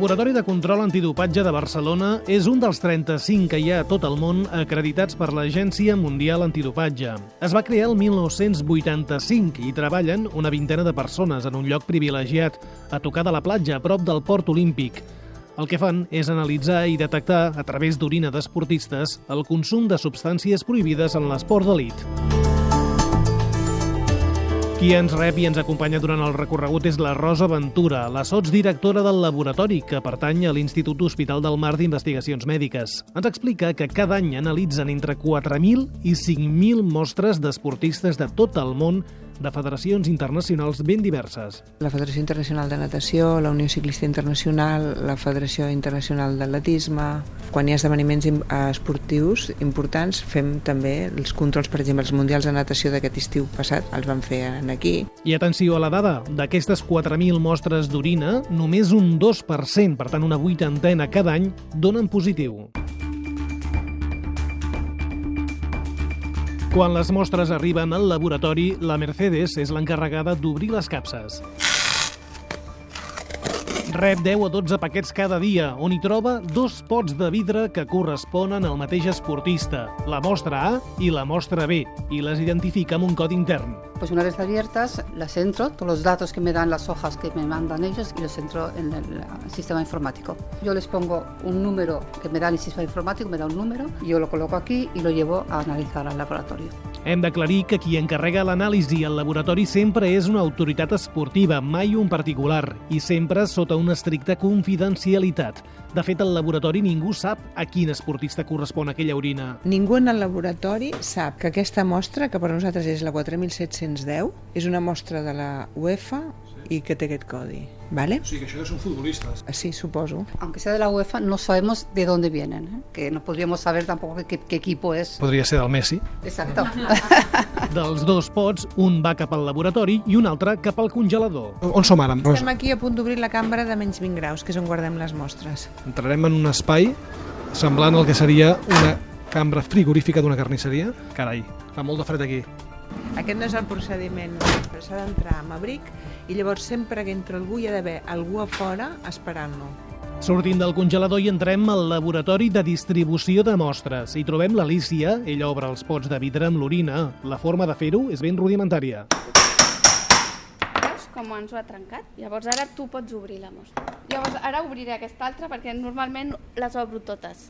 Laboratori de Control Antidopatge de Barcelona és un dels 35 que hi ha a tot el món acreditats per l'Agència Mundial Antidopatge. Es va crear el 1985 i treballen una vintena de persones en un lloc privilegiat, a tocar de la platja, a prop del port olímpic. El que fan és analitzar i detectar, a través d'orina d'esportistes, el consum de substàncies prohibides en l'esport d'elit. Qui ens rep i ens acompanya durant el recorregut és la Rosa Ventura, la sotsdirectora del laboratori que pertany a l'Institut Hospital del Mar d'Investigacions Mèdiques. Ens explica que cada any analitzen entre 4.000 i 5.000 mostres d'esportistes de tot el món de federacions internacionals ben diverses. La Federació Internacional de Natació, la Unió Ciclista Internacional, la Federació Internacional d'Atletisme... Quan hi ha esdeveniments esportius importants, fem també els controls, per exemple, els Mundials de Natació d'aquest estiu passat, els van fer aquí. I atenció a la dada, d'aquestes 4.000 mostres d'orina, només un 2%, per tant una vuitantena cada any, donen positiu. Quan les mostres arriben al laboratori, la Mercedes és l'encarregada d'obrir les capses. Rep 10 o 12 paquets cada dia, on hi troba dos pots de vidre que corresponen al mateix esportista, la mostra A i la mostra B, i les identifica amb un codi intern. Pues una vez abiertas, las entro, todos los datos que me dan las hojas que me mandan ellos y los entro en el sistema informático. Yo les pongo un número que me da el sistema informático, me da un número, yo lo coloco aquí y lo llevo a analizar al laboratorio. Hem d'aclarir que qui encarrega l'anàlisi al laboratori sempre és una autoritat esportiva, mai un particular, i sempre sota una estricta confidencialitat. De fet, al laboratori ningú sap a quin esportista correspon aquella orina. Ningú en el laboratori sap que aquesta mostra, que per nosaltres és la 4710, és una mostra de la UEFA y que té aquest codi. ¿Vale? Sí, que això són futbolistes. Sí, suposo. Aunque sea de la UEFA, no sabemos de dónde vienen, ¿eh? que no podríamos saber tampoco qué, qué equipo es. Podria ser del Messi. Exacto. Dels dos pots, un va cap al laboratori i un altre cap al congelador. On som ara? Estem aquí a punt d'obrir la cambra de menys 20 graus, que és on guardem les mostres. Entrarem en un espai semblant al que seria una cambra frigorífica d'una carnisseria. Carai, fa molt de fred aquí. Aquest no és el procediment, s'ha d'entrar amb abric i llavors sempre que entra algú hi ha d'haver algú a fora esperant-lo. Sortint del congelador i entrem al laboratori de distribució de mostres. Hi trobem l'Alícia, ella obre els pots de vidre amb l'orina. La forma de fer-ho és ben rudimentària. Veus com ens ho ha trencat? Llavors ara tu pots obrir la mostra. Llavors ara obriré aquesta altra perquè normalment les obro totes.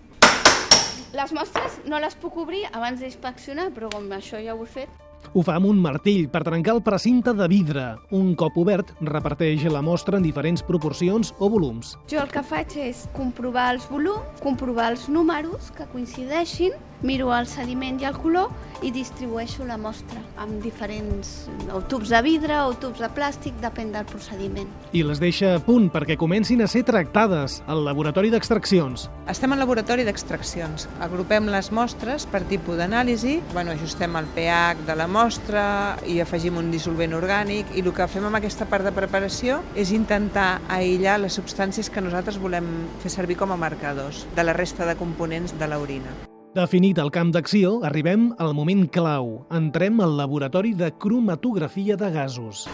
Les mostres no les puc obrir abans d'inspeccionar, però com això ja ho he fet, ho fa amb un martell per trencar el precinte de vidre. Un cop obert, reparteix la mostra en diferents proporcions o volums. Jo el que faig és comprovar els volums, comprovar els números que coincideixin, miro el sediment i el color i distribueixo la mostra amb diferents o tubs de vidre o tubs de plàstic, depèn del procediment. I les deixa a punt perquè comencin a ser tractades al laboratori d'extraccions. Estem al laboratori d'extraccions. Agrupem les mostres per tipus d'anàlisi, bueno, ajustem el pH de la mostra i afegim un dissolvent orgànic i el que fem amb aquesta part de preparació és intentar aïllar les substàncies que nosaltres volem fer servir com a marcadors de la resta de components de l'orina. Definit el camp d'acció, arribem al moment clau. Entrem al laboratori de cromatografia de gasos.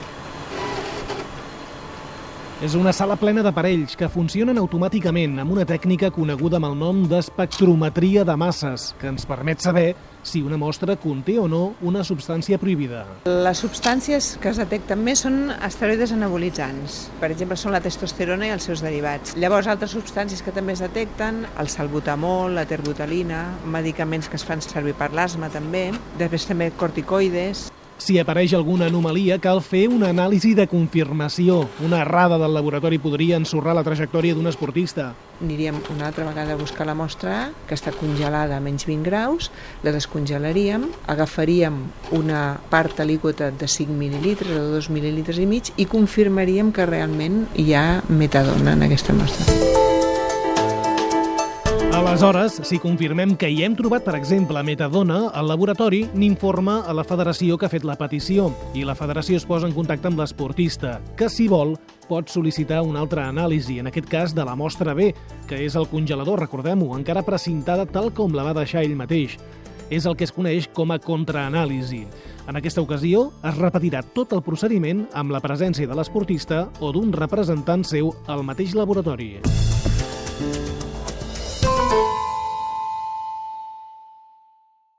És una sala plena d'aparells que funcionen automàticament amb una tècnica coneguda amb el nom d'espectrometria de masses, que ens permet saber si una mostra conté o no una substància prohibida. Les substàncies que es detecten més són esteroides anabolitzants. Per exemple, són la testosterona i els seus derivats. Llavors, altres substàncies que també es detecten, el salbutamol, la terbutalina, medicaments que es fan servir per l'asma també, després també corticoides, si apareix alguna anomalia, cal fer una anàlisi de confirmació. Una errada del laboratori podria ensorrar la trajectòria d'un esportista. Aniríem una altra vegada a buscar la mostra A, que està congelada a menys 20 graus, la descongelaríem, agafaríem una part alíquota de 5 mil·lilitres o 2 mil·lilitres i mig i confirmaríem que realment hi ha metadona en aquesta mostra. Aleshores, si confirmem que hi hem trobat, per exemple, metadona, el laboratori n'informa a la federació que ha fet la petició i la federació es posa en contacte amb l'esportista, que, si vol, pot sol·licitar una altra anàlisi, en aquest cas de la mostra B, que és el congelador, recordem-ho, encara precintada tal com la va deixar ell mateix. És el que es coneix com a contraanàlisi. En aquesta ocasió, es repetirà tot el procediment amb la presència de l'esportista o d'un representant seu al mateix laboratori.